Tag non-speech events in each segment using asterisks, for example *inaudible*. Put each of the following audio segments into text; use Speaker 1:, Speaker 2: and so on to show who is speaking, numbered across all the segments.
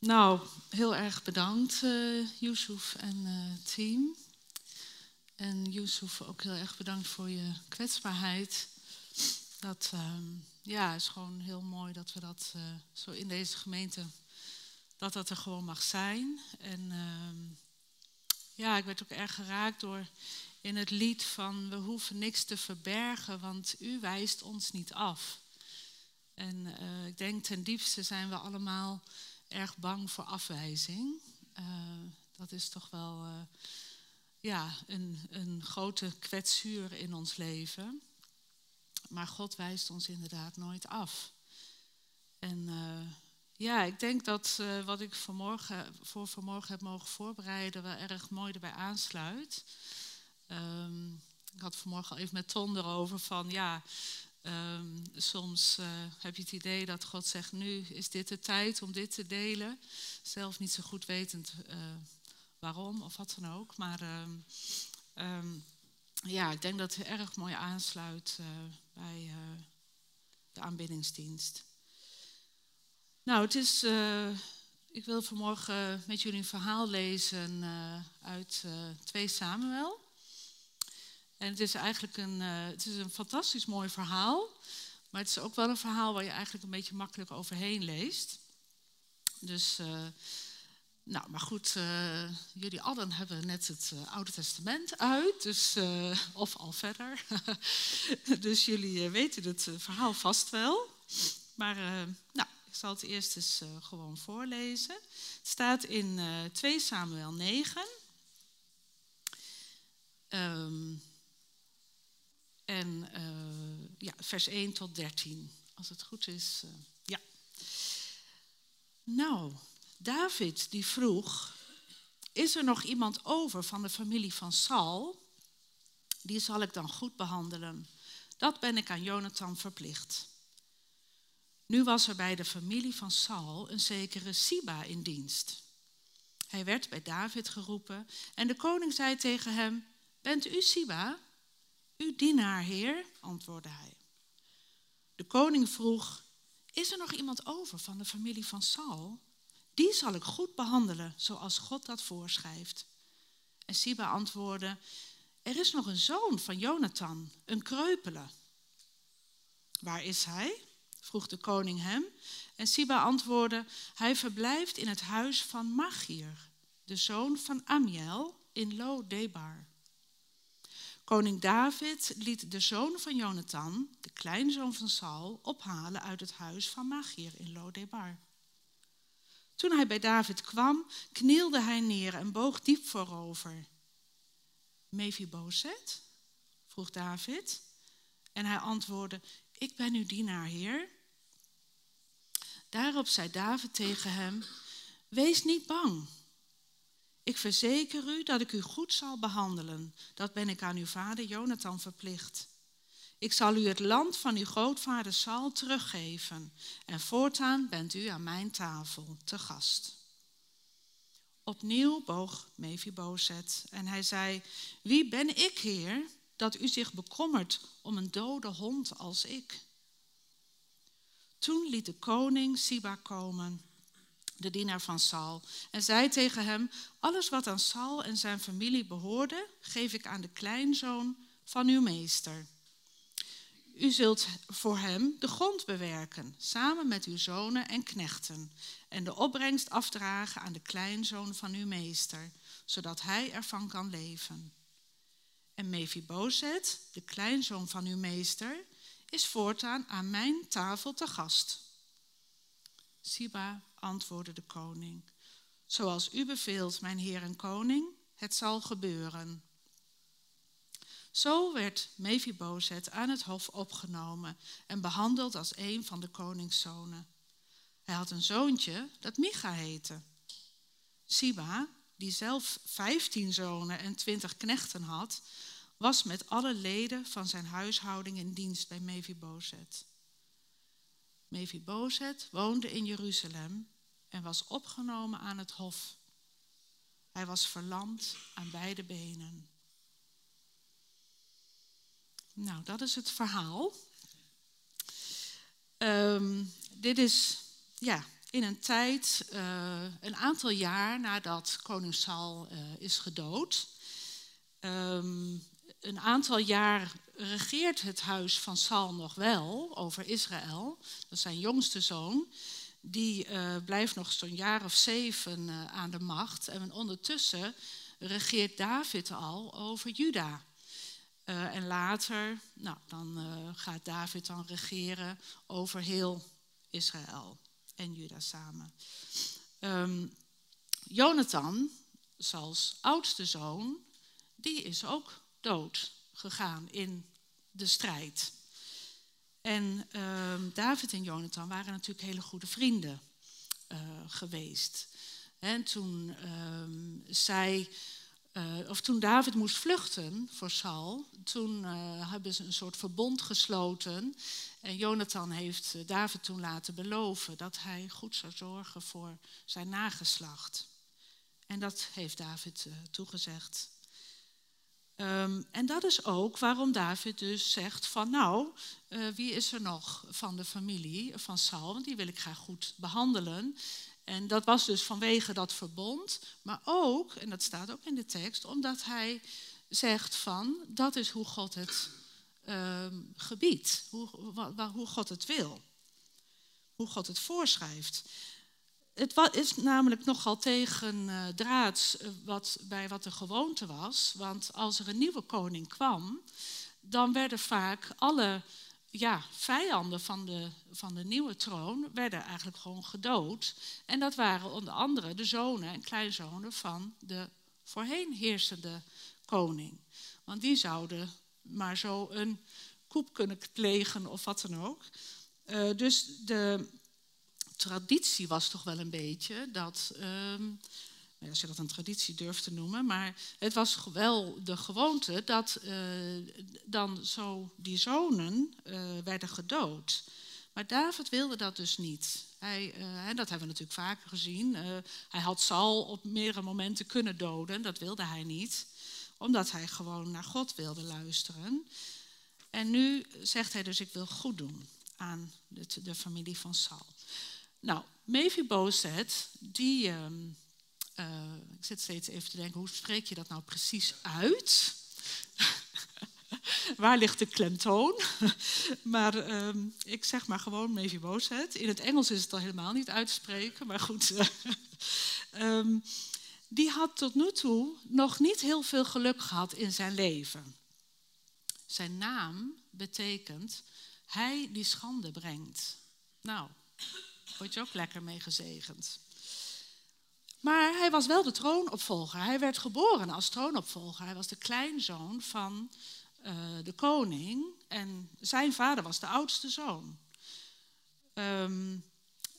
Speaker 1: Nou, heel erg bedankt, uh, Yusuf en uh, team. En Yusuf, ook heel erg bedankt voor je kwetsbaarheid. Dat uh, ja, is gewoon heel mooi dat we dat uh, zo in deze gemeente, dat dat er gewoon mag zijn. En ehm, ja, ik werd ook erg geraakt door in het lied van we hoeven niks te verbergen, want u wijst ons niet af. En ik denk ten diepste zijn we allemaal erg bang voor afwijzing. Uh, dat is toch wel uh, ja, een, een grote kwetsuur in ons leven. Maar God wijst ons inderdaad nooit af. En ja, ik denk dat wat ik vanmorgen, voor vanmorgen heb mogen voorbereiden wel erg mooi erbij aansluit. Um, ik had vanmorgen al even met Ton erover van ja, um, soms uh, heb je het idee dat God zegt nu is dit de tijd om dit te delen. Zelf niet zo goed wetend uh, waarom of wat dan ook. Maar um, ja, ik denk dat het erg mooi aansluit uh, bij de aanbiddingsdienst. Nou, het is ik wil vanmorgen met jullie een verhaal lezen uit uh, 2 Samuel. En het is eigenlijk een, uh, het is een fantastisch mooi verhaal. Maar het is ook wel een verhaal waar je eigenlijk een beetje makkelijk overheen leest. Dus, uh, nou, maar goed, uh, jullie allen hebben net het Oude Testament uit, dus, of al verder. *laughs* dus jullie weten het verhaal vast wel. Maar, nou, ik zal het eerst eens gewoon voorlezen. Het staat in 2 Samuel 9. Um, en uh, ja, vers 1 tot 13, als het goed is. Uh, ja. Nou, David die vroeg, is er nog iemand over van de familie van Saul? Die zal ik dan goed behandelen. Dat ben ik aan Jonathan verplicht. Nu was er bij de familie van Saul een zekere Siba in dienst. Hij werd bij David geroepen en de koning zei tegen hem: Bent u Siba? Uw dienaar, heer, antwoordde hij. De koning vroeg, is er nog iemand over van de familie van Saul? Die zal ik goed behandelen, zoals God dat voorschrijft. En Siba antwoordde, er is nog een zoon van Jonathan, een kreupele. Waar is hij? vroeg de koning hem. En Siba antwoordde, hij verblijft in het huis van Machir, de zoon van Amiel in Lo-Debar. Koning David liet de zoon van Jonathan, de kleinzoon van Saul, ophalen uit het huis van Machir in Lodebar. Toen hij bij David kwam, knielde hij neer en boog diep voorover. Mephibozet? vroeg David. En hij antwoordde, ik ben uw dienaar, heer. Daarop zei David tegen hem, wees niet bang. Ik verzeker u dat ik u goed zal behandelen. Dat ben ik aan uw vader Jonathan verplicht. Ik zal u het land van uw grootvader Saul teruggeven. En voortaan bent u aan mijn tafel te gast. Opnieuw boog Mephibozet en hij zei: Wie ben ik, heer, dat u zich bekommert om een dode hond als ik? Toen liet de koning Siba komen de dienaar van Saul, en zei tegen hem: Alles wat aan Saul en zijn familie behoorde, geef ik aan de kleinzoon van uw meester. U zult voor hem de grond bewerken, samen met uw zonen en knechten, en de opbrengst afdragen aan de kleinzoon van uw meester, zodat hij ervan kan leven. En Mephibozet, de kleinzoon van uw meester, is voortaan aan mijn tafel te gast. Siba antwoordde de koning. Zoals u beveelt, mijn heer en koning, het zal gebeuren. Zo werd Mephibozet aan het hof opgenomen en behandeld als een van de koningszonen. Hij had een zoontje dat Micha heette. Siba, die zelf vijftien zonen en twintig knechten had, was met alle leden van zijn huishouding in dienst bij Mephibozet. Mephibozet woonde in Jeruzalem en was opgenomen aan het hof. Hij was verlamd aan beide benen. Nou, dat is het verhaal. Um, dit is, ja, in een tijd, uh, een aantal jaar nadat koning Saul uh, is gedood. Um, een aantal jaar regeert het huis van Saul nog wel over Israël. Dat is zijn jongste zoon. Die uh, blijft nog zo'n jaar of zeven aan de macht. En ondertussen regeert David al over Juda. Uh, en later, nou, dan gaat David dan regeren over heel Israël en Juda samen. Um, Jonathan, Sauls oudste zoon, die is ook dood gegaan in de strijd. En um, David en Jonathan waren natuurlijk hele goede vrienden uh, geweest. En toen um, zij uh, of toen David moest vluchten voor Saul, toen uh, hebben ze een soort verbond gesloten. En Jonathan heeft David toen laten beloven dat hij goed zou zorgen voor zijn nageslacht. En dat heeft David toegezegd. Um, en dat is ook waarom David dus zegt van nou, wie is er nog van de familie van Saul? Want die wil ik graag goed behandelen. En dat was dus vanwege dat verbond, maar ook, en dat staat ook in de tekst, omdat hij zegt van dat is hoe God het uh, gebiedt, hoe, hoe God het wil, hoe God het voorschrijft. Het is namelijk nogal tegen uh, draads eh, wat, bij wat de gewoonte was, want als er een nieuwe koning kwam, dan werden vaak alle ja, vijanden van de, van de nieuwe troon werden eigenlijk gewoon gedood. En dat waren onder andere de zonen en kleinzonen van de voorheen heersende koning. Want die zouden maar zo een koep kunnen plegen of wat dan ook. Uh, dus de traditie was toch wel een beetje dat uh, als je dat een traditie durft te noemen, maar het was wel de gewoonte dat uh, dan zo die zonen uh, werden gedood. Maar David wilde dat dus niet. Hij, en dat hebben we natuurlijk vaker gezien. hij had Saul op meerdere momenten kunnen doden, dat wilde hij niet, omdat hij gewoon naar God wilde luisteren. En nu zegt hij dus: Ik wil goed doen aan de, de familie van Saul. Nou, Mephibosheth, die. Ehm, uh, ik zit steeds even te denken, hoe spreek je dat nou precies uit? *laughs* Waar ligt de klemtoon? *laughs* maar uh, ik zeg maar gewoon Mephibosheth. In het Engels is het al helemaal niet uit te spreken, maar goed. um, *laughs* die had tot nu toe nog niet heel veel geluk gehad in zijn leven. Zijn naam betekent hij die schande brengt. Nou, word je ook lekker mee gezegend. Maar hij was wel de troonopvolger. Hij werd geboren als troonopvolger. Hij was de kleinzoon van uh, de koning. En zijn vader was de oudste zoon. Um,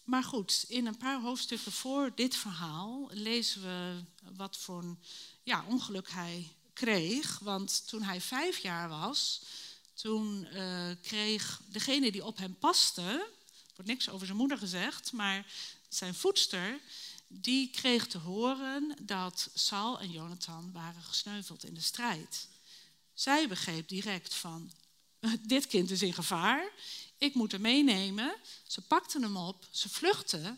Speaker 1: maar goed, in een paar hoofdstukken voor dit verhaal lezen we wat voor een, ja, ongeluk hij kreeg. Want toen hij vijf jaar was, toen uh, kreeg degene die op hem paste, wordt niks over zijn moeder gezegd, maar zijn voedster, die kreeg te horen dat Saul en Jonathan waren gesneuveld in de strijd. Zij begreep direct van, *laughs* dit kind is in gevaar, ik moet hem meenemen. Ze pakte hem op, ze vluchtte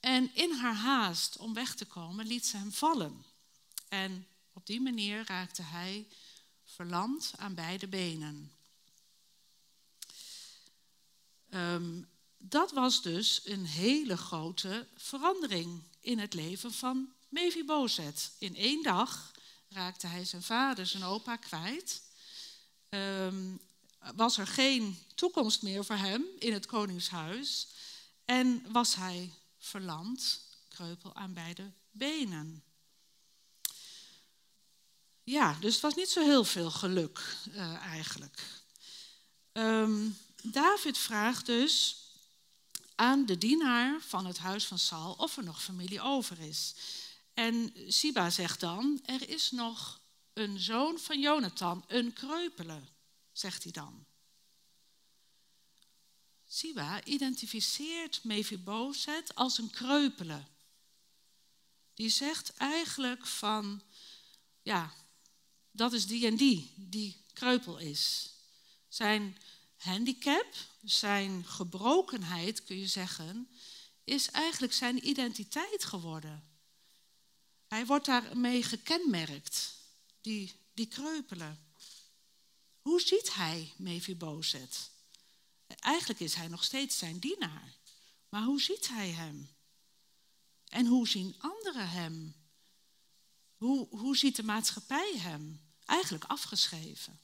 Speaker 1: en in haar haast om weg te komen liet ze hem vallen. En op die manier raakte hij verlamd aan beide benen. Um, dat was dus een hele grote verandering in het leven van Mephibozet. In één dag raakte hij zijn vader, zijn opa kwijt. Um, was er geen toekomst meer voor hem in het koningshuis. En was hij verlamd, kreupel aan beide benen. Ja, dus het was niet zo heel veel geluk uh, eigenlijk. Um, David vraagt dus aan de dienaar van het huis van Saul of er nog familie over is. En Siba zegt dan, er is nog een zoon van Jonathan, een kreupele, zegt hij dan. Siba identificeert Mephibosheth als een kreupele. Die zegt eigenlijk van, ja, dat is die en die, die kreupel is. Zijn handicap, zijn gebrokenheid, kun je zeggen, is eigenlijk zijn identiteit geworden. Hij wordt daarmee gekenmerkt, die, die kreupelen. Hoe ziet hij Mephibozet? Eigenlijk is hij nog steeds zijn dienaar. Maar hoe ziet hij hem? En hoe zien anderen hem? Hoe, hoe ziet de maatschappij hem? Eigenlijk afgeschreven.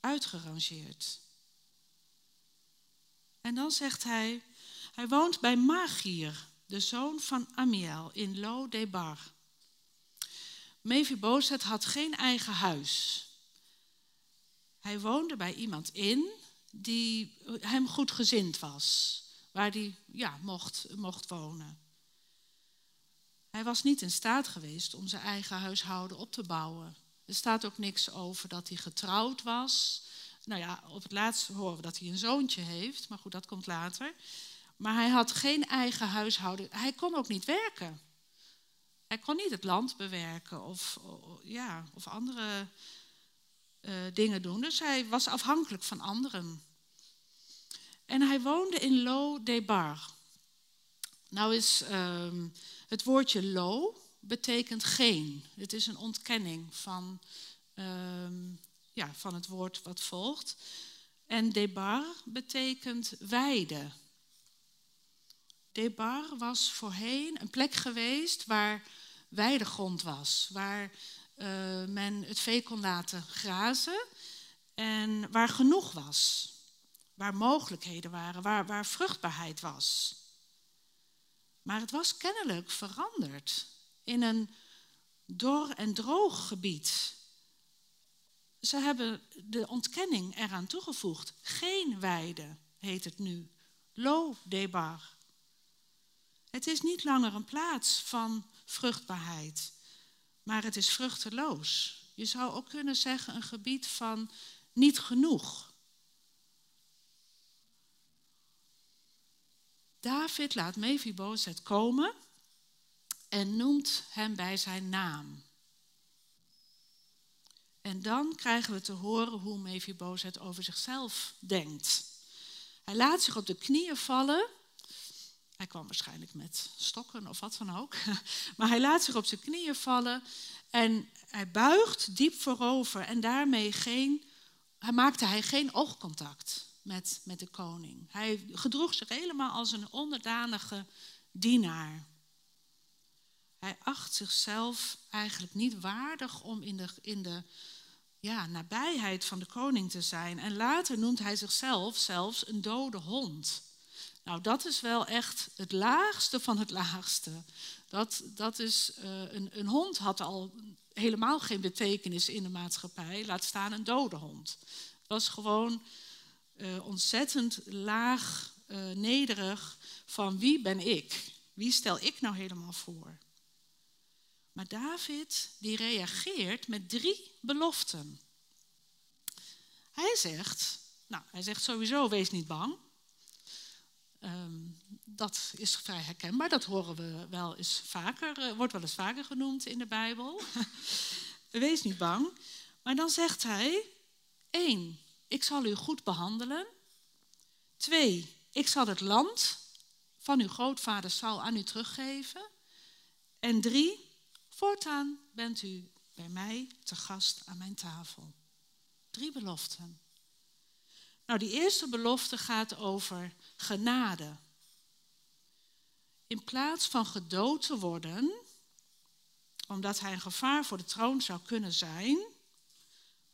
Speaker 1: Uitgerangeerd. En dan zegt hij, hij woont bij Magier, de zoon van Amiel, in Lo Debar. Mephibozet had geen eigen huis. Hij woonde bij iemand in die hem goedgezind was, waar hij ja, mocht, mocht wonen. Hij was niet in staat geweest om zijn eigen huishouden op te bouwen. Er staat ook niks over dat hij getrouwd was. Nou ja, op het laatst horen we dat hij een zoontje heeft, maar goed, dat komt later. Maar hij had geen eigen huishouden. Hij kon ook niet werken. Hij kon niet het land bewerken of, ja, of andere uh, dingen doen. Dus hij was afhankelijk van anderen. En hij woonde in Lo Debar. Nou is uh, het woordje lo betekent geen. Het is een ontkenning van, uh, ja, van het woord wat volgt. En debar betekent weide. Debar was voorheen een plek geweest waar weidegrond was, waar uh, men het vee kon laten grazen en waar genoeg was, waar mogelijkheden waren, waar, waar vruchtbaarheid was. Maar het was kennelijk veranderd in een dor en droog gebied. Ze hebben de ontkenning eraan toegevoegd. Geen weide heet het nu. Lo debar. Het is niet langer een plaats van vruchtbaarheid, maar het is vruchteloos. Je zou ook kunnen zeggen een gebied van niet genoeg. David laat Mephibozet komen en noemt hem bij zijn naam. En dan krijgen we te horen hoe Mephibozet over zichzelf denkt. Hij laat zich op de knieën vallen hij kwam waarschijnlijk met stokken of wat dan ook. *laughs* Maar hij laat zich op zijn knieën vallen en hij buigt diep voorover. En daarmee geen, hij maakte hij geen oogcontact met, met de koning. Hij gedroeg zich helemaal als een onderdanige dienaar. Hij acht zichzelf eigenlijk niet waardig om in de, in de ja, nabijheid van de koning te zijn. En later noemt hij zichzelf zelfs een dode hond. Nou, dat is wel echt het laagste van het laagste. Dat, dat is, uh, een, een hond had al helemaal geen betekenis in de maatschappij, laat staan een dode hond. Het was gewoon uh, ontzettend laag, uh, nederig van wie ben ik? Wie stel ik nou helemaal voor? Maar David die reageert met drie beloften. Hij zegt, nou, hij zegt sowieso wees niet bang. Um, dat is vrij herkenbaar, dat horen we wel eens vaker, uh, wordt wel eens vaker genoemd in de Bijbel. *laughs* Wees niet bang. Maar dan zegt hij, één, ik zal u goed behandelen. Twee, ik zal het land van uw grootvader Saul aan u teruggeven. En drie, voortaan bent u bij mij te gast aan mijn tafel. Drie beloften. Nou, die eerste belofte gaat over genade. In plaats van gedood te worden, omdat hij een gevaar voor de troon zou kunnen zijn,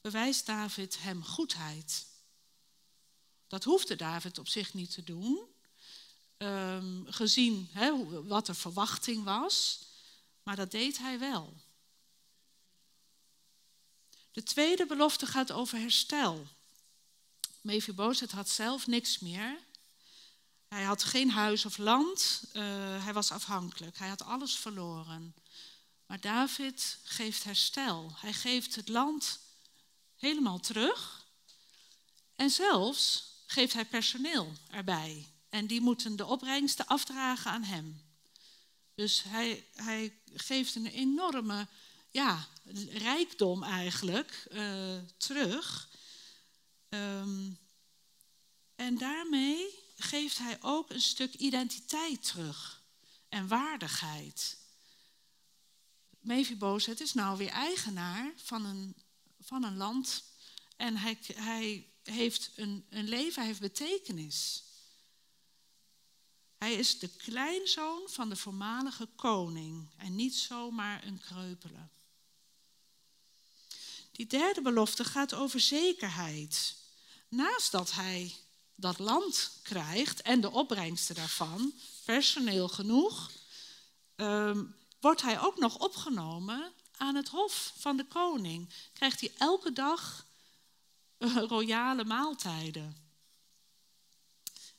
Speaker 1: bewijst David hem goedheid. Dat hoefde David op zich niet te doen, um, gezien wat de verwachting was, maar dat deed hij wel. De tweede belofte gaat over herstel. Mephibozet had zelf niks meer. Hij had geen huis of land. Uh, hij was afhankelijk. Hij had alles verloren. Maar David geeft herstel. Hij geeft het land helemaal terug. En zelfs geeft hij personeel erbij. En die moeten de opbrengsten afdragen aan hem. Dus hij, hij geeft een enorme ja, rijkdom eigenlijk uh, terug. Um, en daarmee geeft hij ook een stuk identiteit terug en waardigheid. Mephibozet is nou weer eigenaar van een, van een land en hij, hij heeft een, een leven, hij heeft betekenis. Hij is de kleinzoon van de voormalige koning en niet zomaar een kreupele. Die derde belofte gaat over zekerheid. Naast dat hij dat land krijgt en de opbrengsten daarvan, personeel genoeg, ehm, wordt hij ook nog opgenomen aan het hof van de koning. Krijgt hij elke dag uh, royale maaltijden.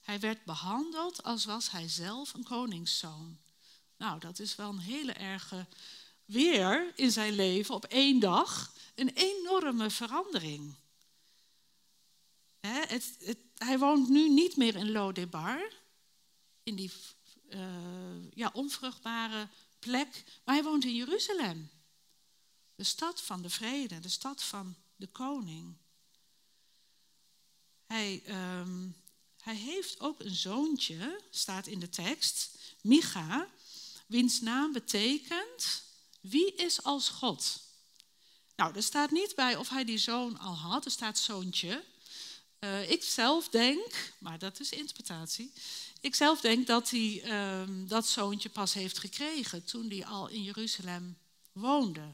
Speaker 1: Hij werd behandeld als was hij zelf een koningszoon. Nou, dat is wel een hele erge weer in zijn leven op één dag. Een enorme verandering. het, het, hij woont nu niet meer in Lodebar, in die uh, ja, onvruchtbare plek, maar hij woont in Jeruzalem. De stad van de vrede, de stad van de koning. Hij, um, hij heeft ook een zoontje, staat in de tekst, Micha, wiens naam betekent wie is als God. Nou, er staat niet bij of hij die zoon al had, er staat zoontje. Uh, ik zelf denk, maar dat is interpretatie, ik zelf denk dat hij um, dat zoontje pas heeft gekregen toen hij al in Jeruzalem woonde.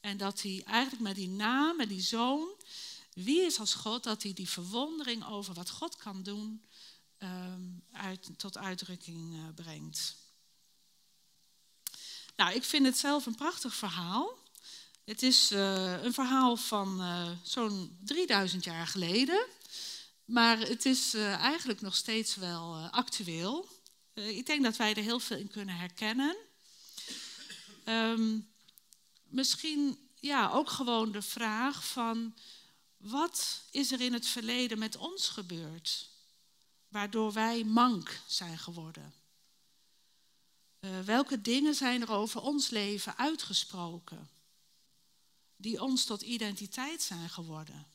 Speaker 1: En dat hij eigenlijk met die naam, met die zoon, wie is als God, dat hij die verwondering over wat God kan doen um, uit, tot uitdrukking uh, brengt. Nou, ik vind het zelf een prachtig verhaal. Het is uh, een verhaal van uh, zo'n 3000 jaar geleden. Maar het is eigenlijk nog steeds wel actueel. ik denk dat wij er heel veel in kunnen herkennen. Um, misschien ja, ook gewoon de vraag van wat is er in het verleden met ons gebeurd? Waardoor wij mank zijn geworden. Uh, welke dingen zijn er over ons leven uitgesproken? Die ons tot identiteit zijn geworden.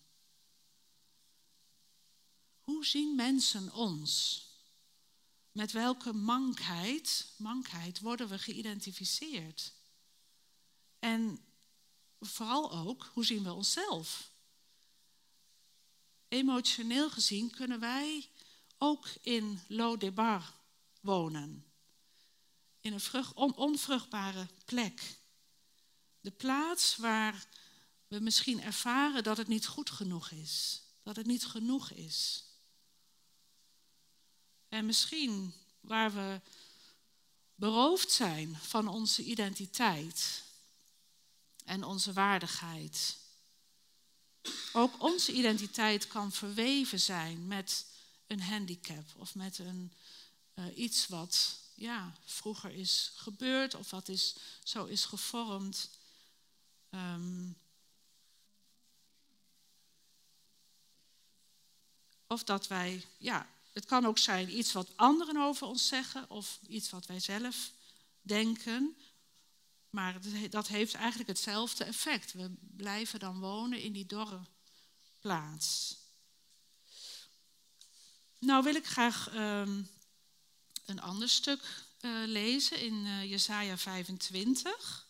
Speaker 1: Hoe zien mensen ons? Met welke mankheid, mankheid worden we geïdentificeerd? En vooral ook, hoe zien we onszelf? Emotioneel gezien kunnen wij ook in Lodebar wonen. In een vrucht, on, onvruchtbare plek. De plaats waar we misschien ervaren dat het niet goed genoeg is. Dat het niet genoeg is. En misschien waar we beroofd zijn van onze identiteit en onze waardigheid. Ook onze identiteit kan verweven zijn met een handicap of met een, uh, iets wat ja, vroeger is gebeurd of wat is, zo is gevormd. Um, of dat wij, ja, het kan ook zijn iets wat anderen over ons zeggen of iets wat wij zelf denken. Maar dat heeft eigenlijk hetzelfde effect. We blijven dan wonen in die dorre plaats. Nou wil ik graag um, een ander stuk uh, lezen in uh, Jesaja 25.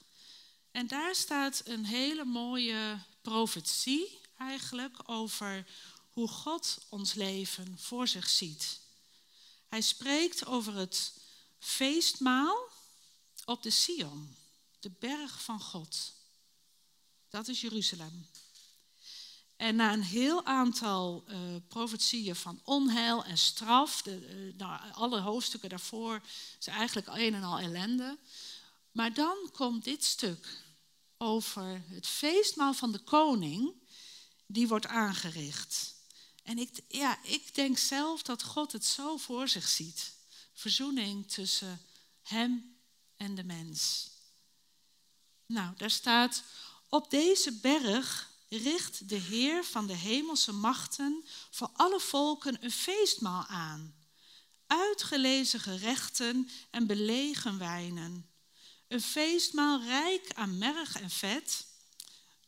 Speaker 1: En daar staat een hele mooie profetie eigenlijk over hoe God ons leven voor zich ziet. Hij spreekt over het feestmaal op de Sion, de berg van God. Dat is Jeruzalem. En na een heel aantal uh, profetieën van onheil en straf, de, uh, nou, alle hoofdstukken daarvoor zijn eigenlijk een en al ellende. Maar dan komt dit stuk over het feestmaal van de koning, die wordt aangericht. En ik, ja, ik denk zelf dat God het zo voor zich ziet. Verzoening tussen hem en de mens. Nou, daar staat, op deze berg richt de Heer van de hemelse machten voor alle volken een feestmaal aan. Uitgelezen gerechten en belegen wijnen. Een feestmaal rijk aan merg en vet.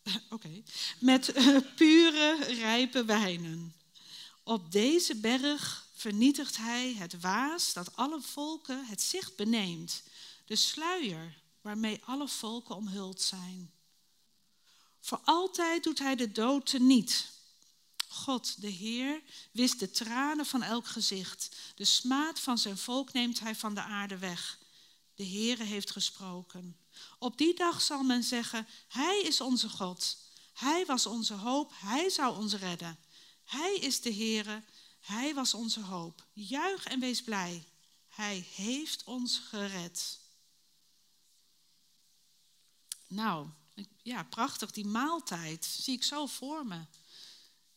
Speaker 1: *laughs* Oké, met uh, pure, rijpe wijnen. Op deze berg vernietigt hij het waas dat alle volken het zicht beneemt, de sluier waarmee alle volken omhuld zijn. Voor altijd doet hij de dood teniet. God, de Heer, wist de tranen van elk gezicht. De smaad van zijn volk neemt hij van de aarde weg. De Heere heeft gesproken. Op die dag zal men zeggen, Hij is onze God. Hij was onze hoop, Hij zou ons redden. Hij is de Heere, Hij was onze hoop. Juich en wees blij. Hij heeft ons gered. Nou, ja, prachtig, die maaltijd zie ik zo voor me.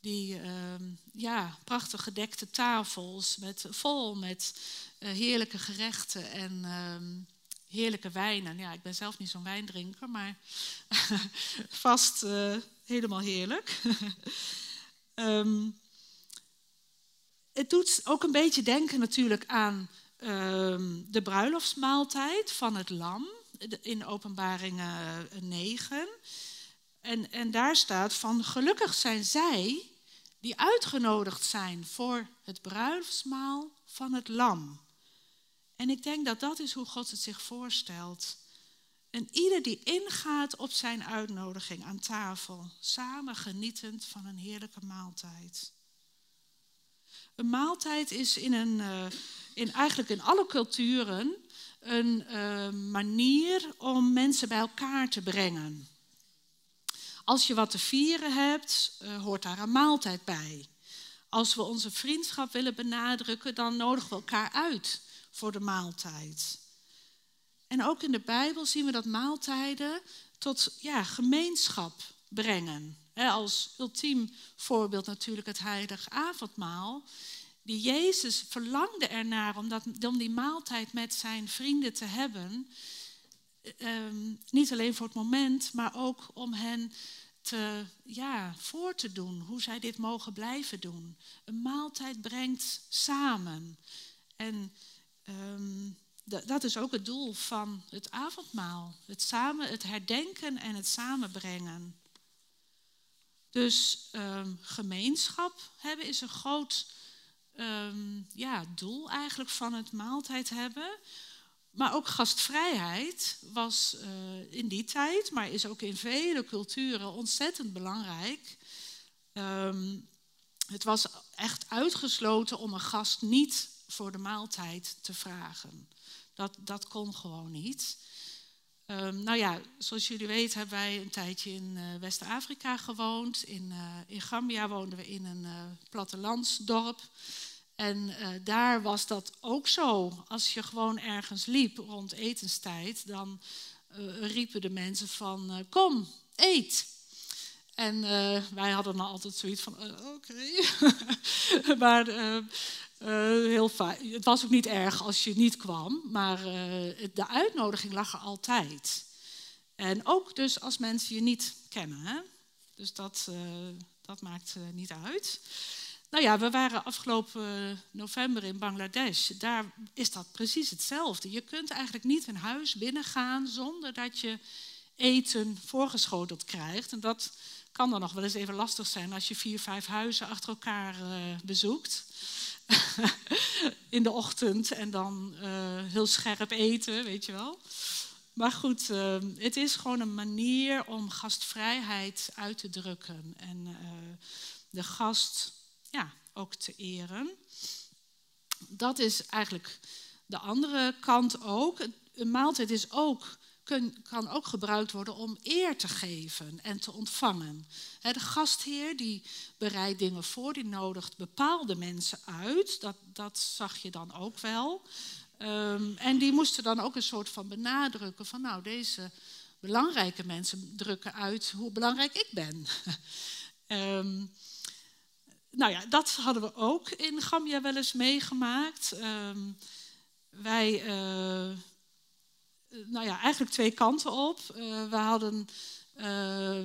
Speaker 1: Die uh, ja, prachtig gedekte tafels met, vol met uh, heerlijke gerechten en uh, heerlijke wijnen. Ja, ik ben zelf niet zo'n wijndrinker, maar *laughs* vast uh, helemaal heerlijk. um, *laughs* het doet ook een beetje denken natuurlijk aan ehm, de bruiloftsmaaltijd van het lam in openbaring 9. En, en daar staat van gelukkig zijn zij die uitgenodigd zijn voor het bruiloftsmaal van het lam. En ik denk dat dat is hoe God het zich voorstelt. En ieder die ingaat op zijn uitnodiging aan tafel, samen genietend van een heerlijke maaltijd. Een maaltijd is in, een, eh, in eigenlijk in alle culturen een uh, manier om mensen bij elkaar te brengen. Als je wat te vieren hebt, uh, hoort daar een maaltijd bij. Als we onze vriendschap willen benadrukken, dan nodigen we elkaar uit voor de maaltijd. En ook in de Bijbel zien we dat maaltijden tot ja, gemeenschap brengen. als ultiem voorbeeld natuurlijk het heilige avondmaal die Jezus verlangde ernaar om, dat, om die maaltijd met zijn vrienden te hebben. Um, niet alleen voor het moment, maar ook om hen te, ja, voor te doen, hoe zij dit mogen blijven doen. Een maaltijd brengt samen. En um, dat is ook het doel van het avondmaal. Het, samen, het herdenken en het samenbrengen. Dus um, gemeenschap hebben is een groot um, ja, doel eigenlijk van het maaltijd hebben. Maar ook gastvrijheid was uh, in die tijd, maar is ook in vele culturen ontzettend belangrijk. Um, het was echt uitgesloten om een gast niet voor de maaltijd te vragen. Dat, dat kon gewoon niet. Um, nou ja, zoals jullie weten hebben wij een tijdje in uh, West-Afrika gewoond. In, uh, in Gambia woonden we in een uh, plattelandsdorp. En uh, daar was dat ook zo. Als je gewoon ergens liep rond etenstijd, dan uh, riepen de mensen van uh, kom, eet. En wij hadden dan altijd zoiets van oké. *laughs* Maar heel fijn. Het was ook niet erg als je niet kwam, maar de uitnodiging lag er altijd. En ook dus als mensen je niet kennen. Hè? Dus dat, dat maakt niet uit. Nou ja, we waren afgelopen november in Bangladesh. Daar is dat precies hetzelfde. Je kunt eigenlijk niet een huis binnengaan zonder dat je eten voorgeschoteld krijgt. En dat kan dan nog wel eens even lastig zijn als je vier, vijf huizen achter elkaar uh, bezoekt. *laughs* in de ochtend en dan uh, heel scherp eten, weet je wel. Maar goed, het is gewoon een manier om gastvrijheid uit te drukken. En de gast ja, ook te eren. Dat is eigenlijk de andere kant ook. Een maaltijd is ook, kan ook gebruikt worden om eer te geven en te ontvangen. De gastheer die bereidt dingen voor, die nodigt bepaalde mensen uit. Dat, dat zag je dan ook wel. Um, en die moesten dan ook een soort van benadrukken van nou, deze belangrijke mensen drukken uit hoe belangrijk ik ben. um, *laughs* nou ja, dat hadden we ook in Gambia wel eens meegemaakt. Um, wij, uh, nou ja, eigenlijk twee kanten op. Uh, we, hadden, uh,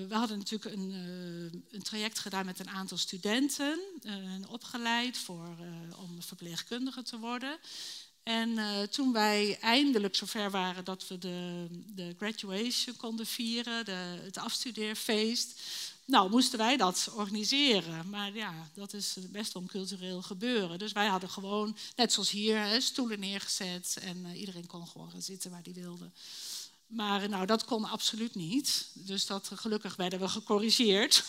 Speaker 1: we hadden natuurlijk een, een, traject gedaan met een aantal studenten, opgeleid voor, om verpleegkundige te worden. En toen wij eindelijk zover waren dat we de, de graduation konden vieren, de, het afstudeerfeest, Nou, moesten wij dat organiseren. Maar ja, dat is best wel cultureel gebeuren. Dus wij hadden gewoon, net zoals hier, stoelen neergezet. En uh, iedereen kon gewoon gaan zitten waar hij wilde. Maar nou, dat kon absoluut niet. Dus dat, gelukkig werden we gecorrigeerd.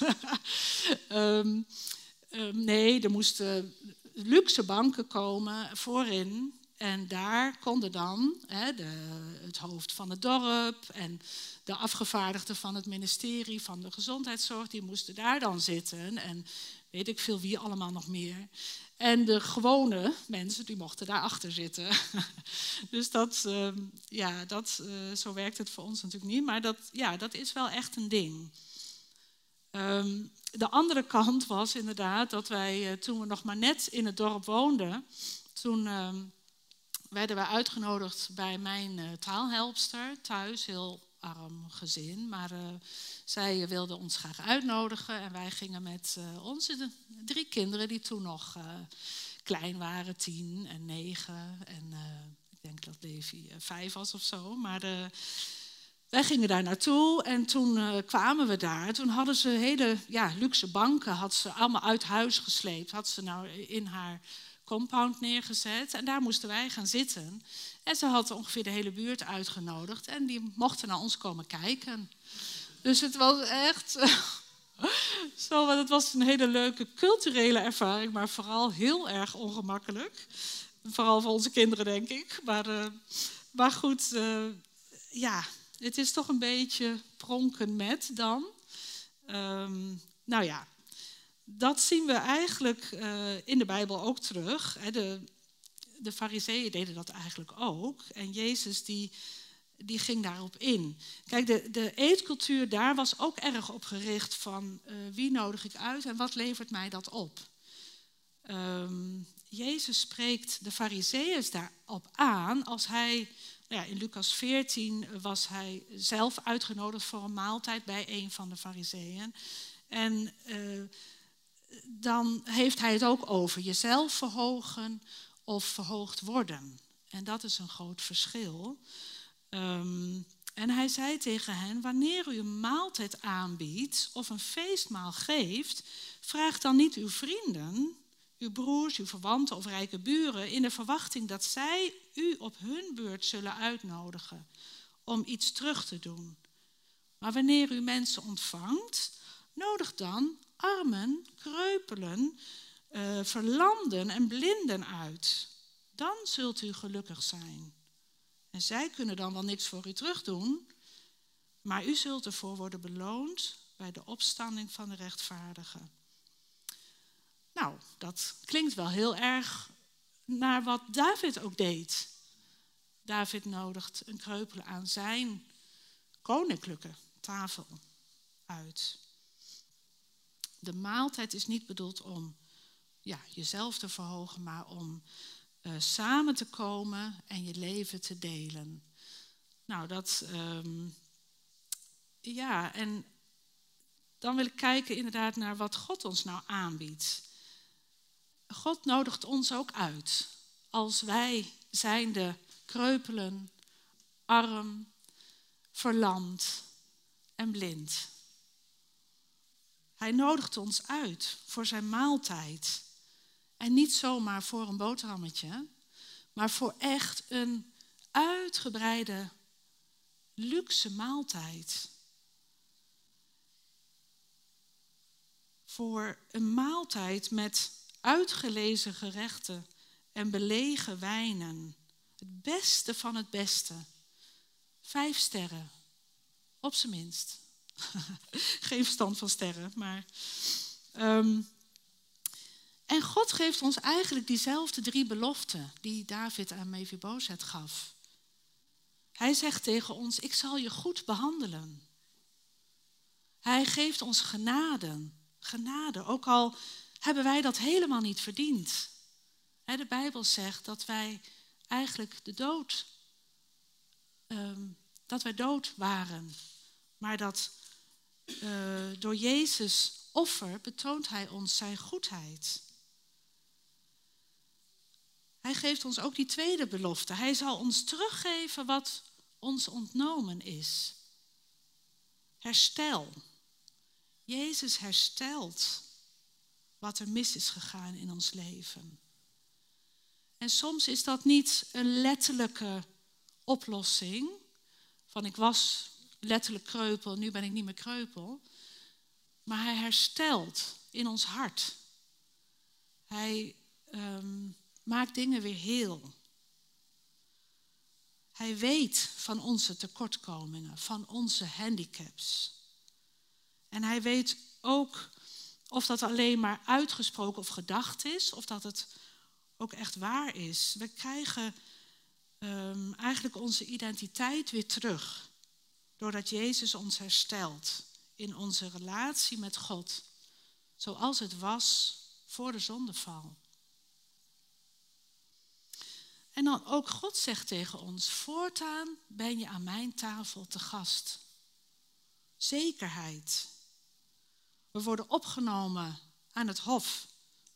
Speaker 1: um, *laughs* um, nee, er moesten luxe banken komen voorin. En daar konden dan hè, de, het hoofd van het dorp en de afgevaardigden van het ministerie van de gezondheidszorg, die moesten daar dan zitten. En weet ik veel wie allemaal nog meer. En de gewone mensen, die mochten daarachter zitten. *laughs* dus dat, ehm, ja, dat, uh, zo werkt het voor ons natuurlijk niet. Maar dat, ja, dat is wel echt een ding. Ehm, de andere kant was inderdaad dat wij, uh, toen we nog maar net in het dorp woonden, toen ehm, werden we uitgenodigd bij mijn uh, taalhelpster thuis, heel arm gezin. Maar uh, zij wilde ons graag uitnodigen en wij gingen met uh, onze drie kinderen, die toen nog klein waren, tien en negen. En ik denk dat Davy vijf was of zo. Maar wij gingen daar naartoe en toen kwamen we daar. Toen hadden ze hele ja, luxe banken, had ze allemaal uit huis gesleept. Had ze nou in haar compound neergezet en daar moesten wij gaan zitten. En ze had ongeveer de hele buurt uitgenodigd en die mochten naar ons komen kijken. Dus het was echt *laughs* zo, het was een hele leuke culturele ervaring, maar vooral heel erg ongemakkelijk. Vooral voor onze kinderen, denk ik. Maar, uh, maar goed, uh, ja, het is toch een beetje pronken met dan. Um, nou ja, dat zien we eigenlijk uh, in de Bijbel ook terug. De, de fariseeën deden dat eigenlijk ook. En Jezus die, die ging daarop in. Kijk, de, de eetcultuur daar was ook erg op gericht van uh, wie nodig ik uit en wat levert mij dat op. Um, Jezus spreekt de fariseeën daarop aan als hij, nou ja, in Lucas 14 was hij zelf uitgenodigd voor een maaltijd bij een van de fariseeën. En uh, dan heeft hij het ook over jezelf verhogen of verhoogd worden. En dat is een groot verschil. Um, en hij zei tegen hen: Wanneer u een maaltijd aanbiedt of een feestmaal geeft, vraag dan niet uw vrienden, uw broers, uw verwanten of rijke buren in de verwachting dat zij u op hun beurt zullen uitnodigen om iets terug te doen. Maar wanneer u mensen ontvangt, nodig dan armen, kreupelen, uh, verlamden en blinden uit. Dan zult u gelukkig zijn. En zij kunnen dan wel niks voor u terug doen, maar u zult ervoor worden beloond bij de opstanding van de rechtvaardigen. Nou, dat klinkt wel heel erg naar wat David ook deed. David nodigt een kreupele aan zijn koninklijke tafel uit de maaltijd is niet bedoeld om ja, jezelf te verhogen, maar om uh, samen te komen en je leven te delen. Nou, dat. Um, ja, en dan wil ik kijken inderdaad naar wat God ons nou aanbiedt. God nodigt ons ook uit. Als wij zijnde kreupelen, arm, verlamd en blind. Hij nodigt ons uit voor zijn maaltijd. En niet zomaar voor een boterhammetje, maar voor echt een uitgebreide, luxe maaltijd. Voor een maaltijd met uitgelezen gerechten en belegen wijnen. Het beste van het beste. Vijf sterren, op zijn minst. *laughs* Geen verstand van sterren, maar. Um, en God geeft ons eigenlijk diezelfde drie beloften die David aan Mephibozet gaf. Hij zegt tegen ons: Ik zal je goed behandelen. Hij geeft ons genade. Genade, ook al hebben wij dat helemaal niet verdiend. De Bijbel zegt dat wij eigenlijk de dood, um, dat wij dood waren, maar dat uh, door Jezus offer betoont Hij ons zijn goedheid. Hij geeft ons ook die tweede belofte. Hij zal ons teruggeven wat ons ontnomen is. Herstel. Jezus herstelt wat er mis is gegaan in ons leven. En soms is dat niet een letterlijke oplossing. Van ik was letterlijk kreupel, nu ben ik niet meer kreupel. Maar hij herstelt in ons hart. Hij ehm, maakt dingen weer heel. Hij weet van onze tekortkomingen, van onze handicaps. En hij weet ook of dat alleen maar uitgesproken of gedacht is, of dat het ook echt waar is. We krijgen um, eigenlijk onze identiteit weer terug. Doordat Jezus ons herstelt in onze relatie met God. Zoals het was voor de zondeval. En dan ook God zegt tegen ons, voortaan ben je aan mijn tafel te gast. Zekerheid. We worden opgenomen aan het hof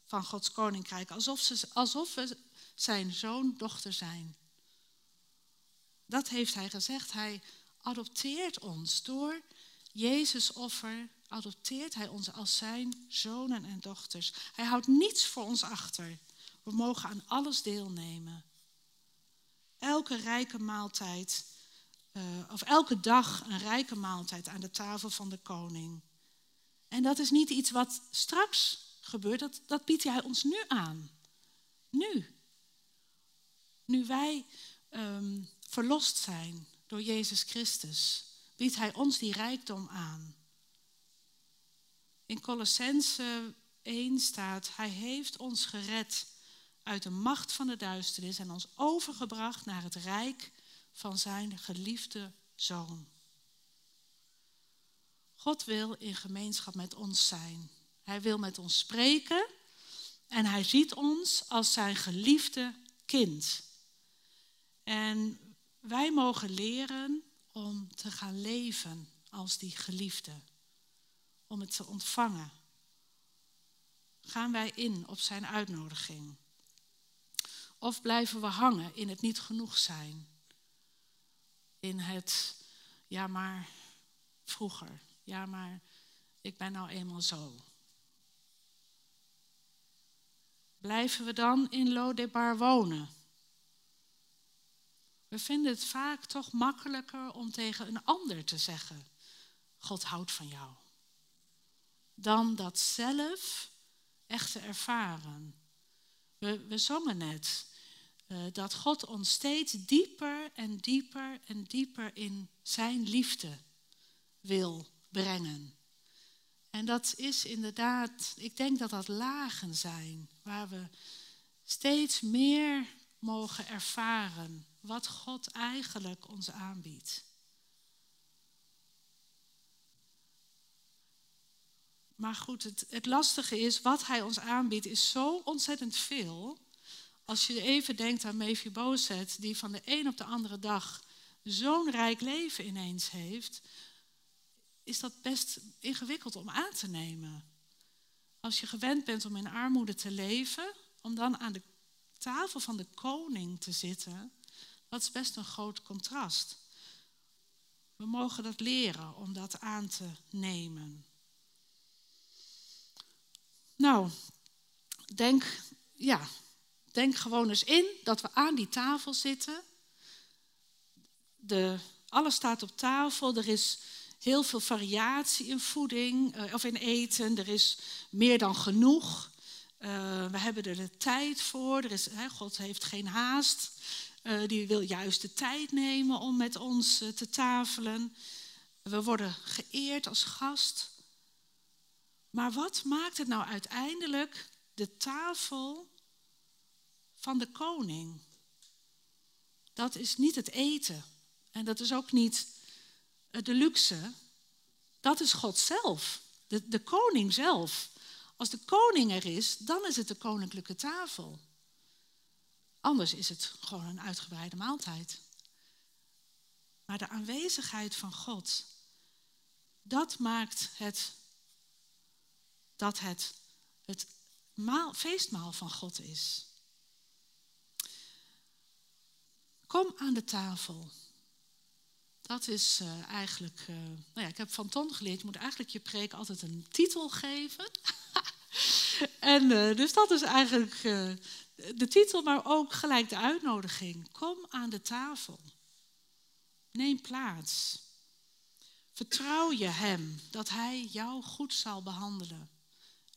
Speaker 1: van Gods koninkrijk, alsof, ze, alsof we zijn zoon, dochter zijn. Dat heeft hij gezegd. Hij adopteert ons door Jezus offer, adopteert hij ons als zijn zonen en dochters. Hij houdt niets voor ons achter. We mogen aan alles deelnemen. Elke rijke maaltijd, uh, of elke dag een rijke maaltijd aan de tafel van de koning. En dat is niet iets wat straks gebeurt, dat, biedt hij ons nu aan. Nu. Nu wij um, verlost zijn door Jezus Christus, biedt hij ons die rijkdom aan. In Colossense 1 staat, hij heeft ons gered uit de macht van de duisternis en ons overgebracht naar het rijk van zijn geliefde zoon. God wil in gemeenschap met ons zijn. Hij wil met ons spreken en hij ziet ons als zijn geliefde kind. En wij mogen leren om te gaan leven als die geliefde, om het te ontvangen. Gaan wij in op zijn uitnodiging? Of blijven we hangen in het niet genoeg zijn? In het, ja maar vroeger, ja maar ik ben nou eenmaal zo. Blijven we dan in Lodebar wonen? We vinden het vaak toch makkelijker om tegen een ander te zeggen: God houdt van jou. Dan dat zelf echt te ervaren. We, we zongen net uh, dat God ons steeds dieper en dieper en dieper in Zijn liefde wil brengen. En dat is inderdaad, ik denk dat dat lagen zijn, waar we steeds meer mogen ervaren wat God eigenlijk ons aanbiedt. Maar goed, het, het lastige is, wat hij ons aanbiedt is zo ontzettend veel. Als je even denkt aan Mephibozet, die van de een op de andere dag zo'n rijk leven ineens heeft, is dat best ingewikkeld om aan te nemen. Als je gewend bent om in armoede te leven, om dan aan de tafel van de koning te zitten, dat is best een groot contrast. We mogen dat leren om dat aan te nemen. Nou, denk, ja, denk gewoon eens in dat we aan die tafel zitten. De, alles staat op tafel. Er is heel veel variatie in voeding uh, of in eten. Er is meer dan genoeg. Uh, we hebben er de tijd voor. Er is, God heeft geen haast. Uh, die wil juist de tijd nemen om met ons te tafelen. We worden geëerd als gast. Maar wat maakt het nou uiteindelijk de tafel van de koning? Dat is niet het eten. En dat is ook niet de luxe. Dat is God zelf. De, de koning zelf. Als de koning er is, dan is het de koninklijke tafel. Anders is het gewoon een uitgebreide maaltijd. Maar de aanwezigheid van God, dat maakt het dat het het maal, feestmaal van God is. Kom aan de tafel. dat is uh, eigenlijk. Uh, nou ja, ik heb van Ton geleerd, je moet eigenlijk je preek altijd een titel geven. *laughs* en uh, dus dat is eigenlijk de titel, maar ook gelijk de uitnodiging. Kom aan de tafel. Neem plaats. Vertrouw je Hem dat Hij jou goed zal behandelen.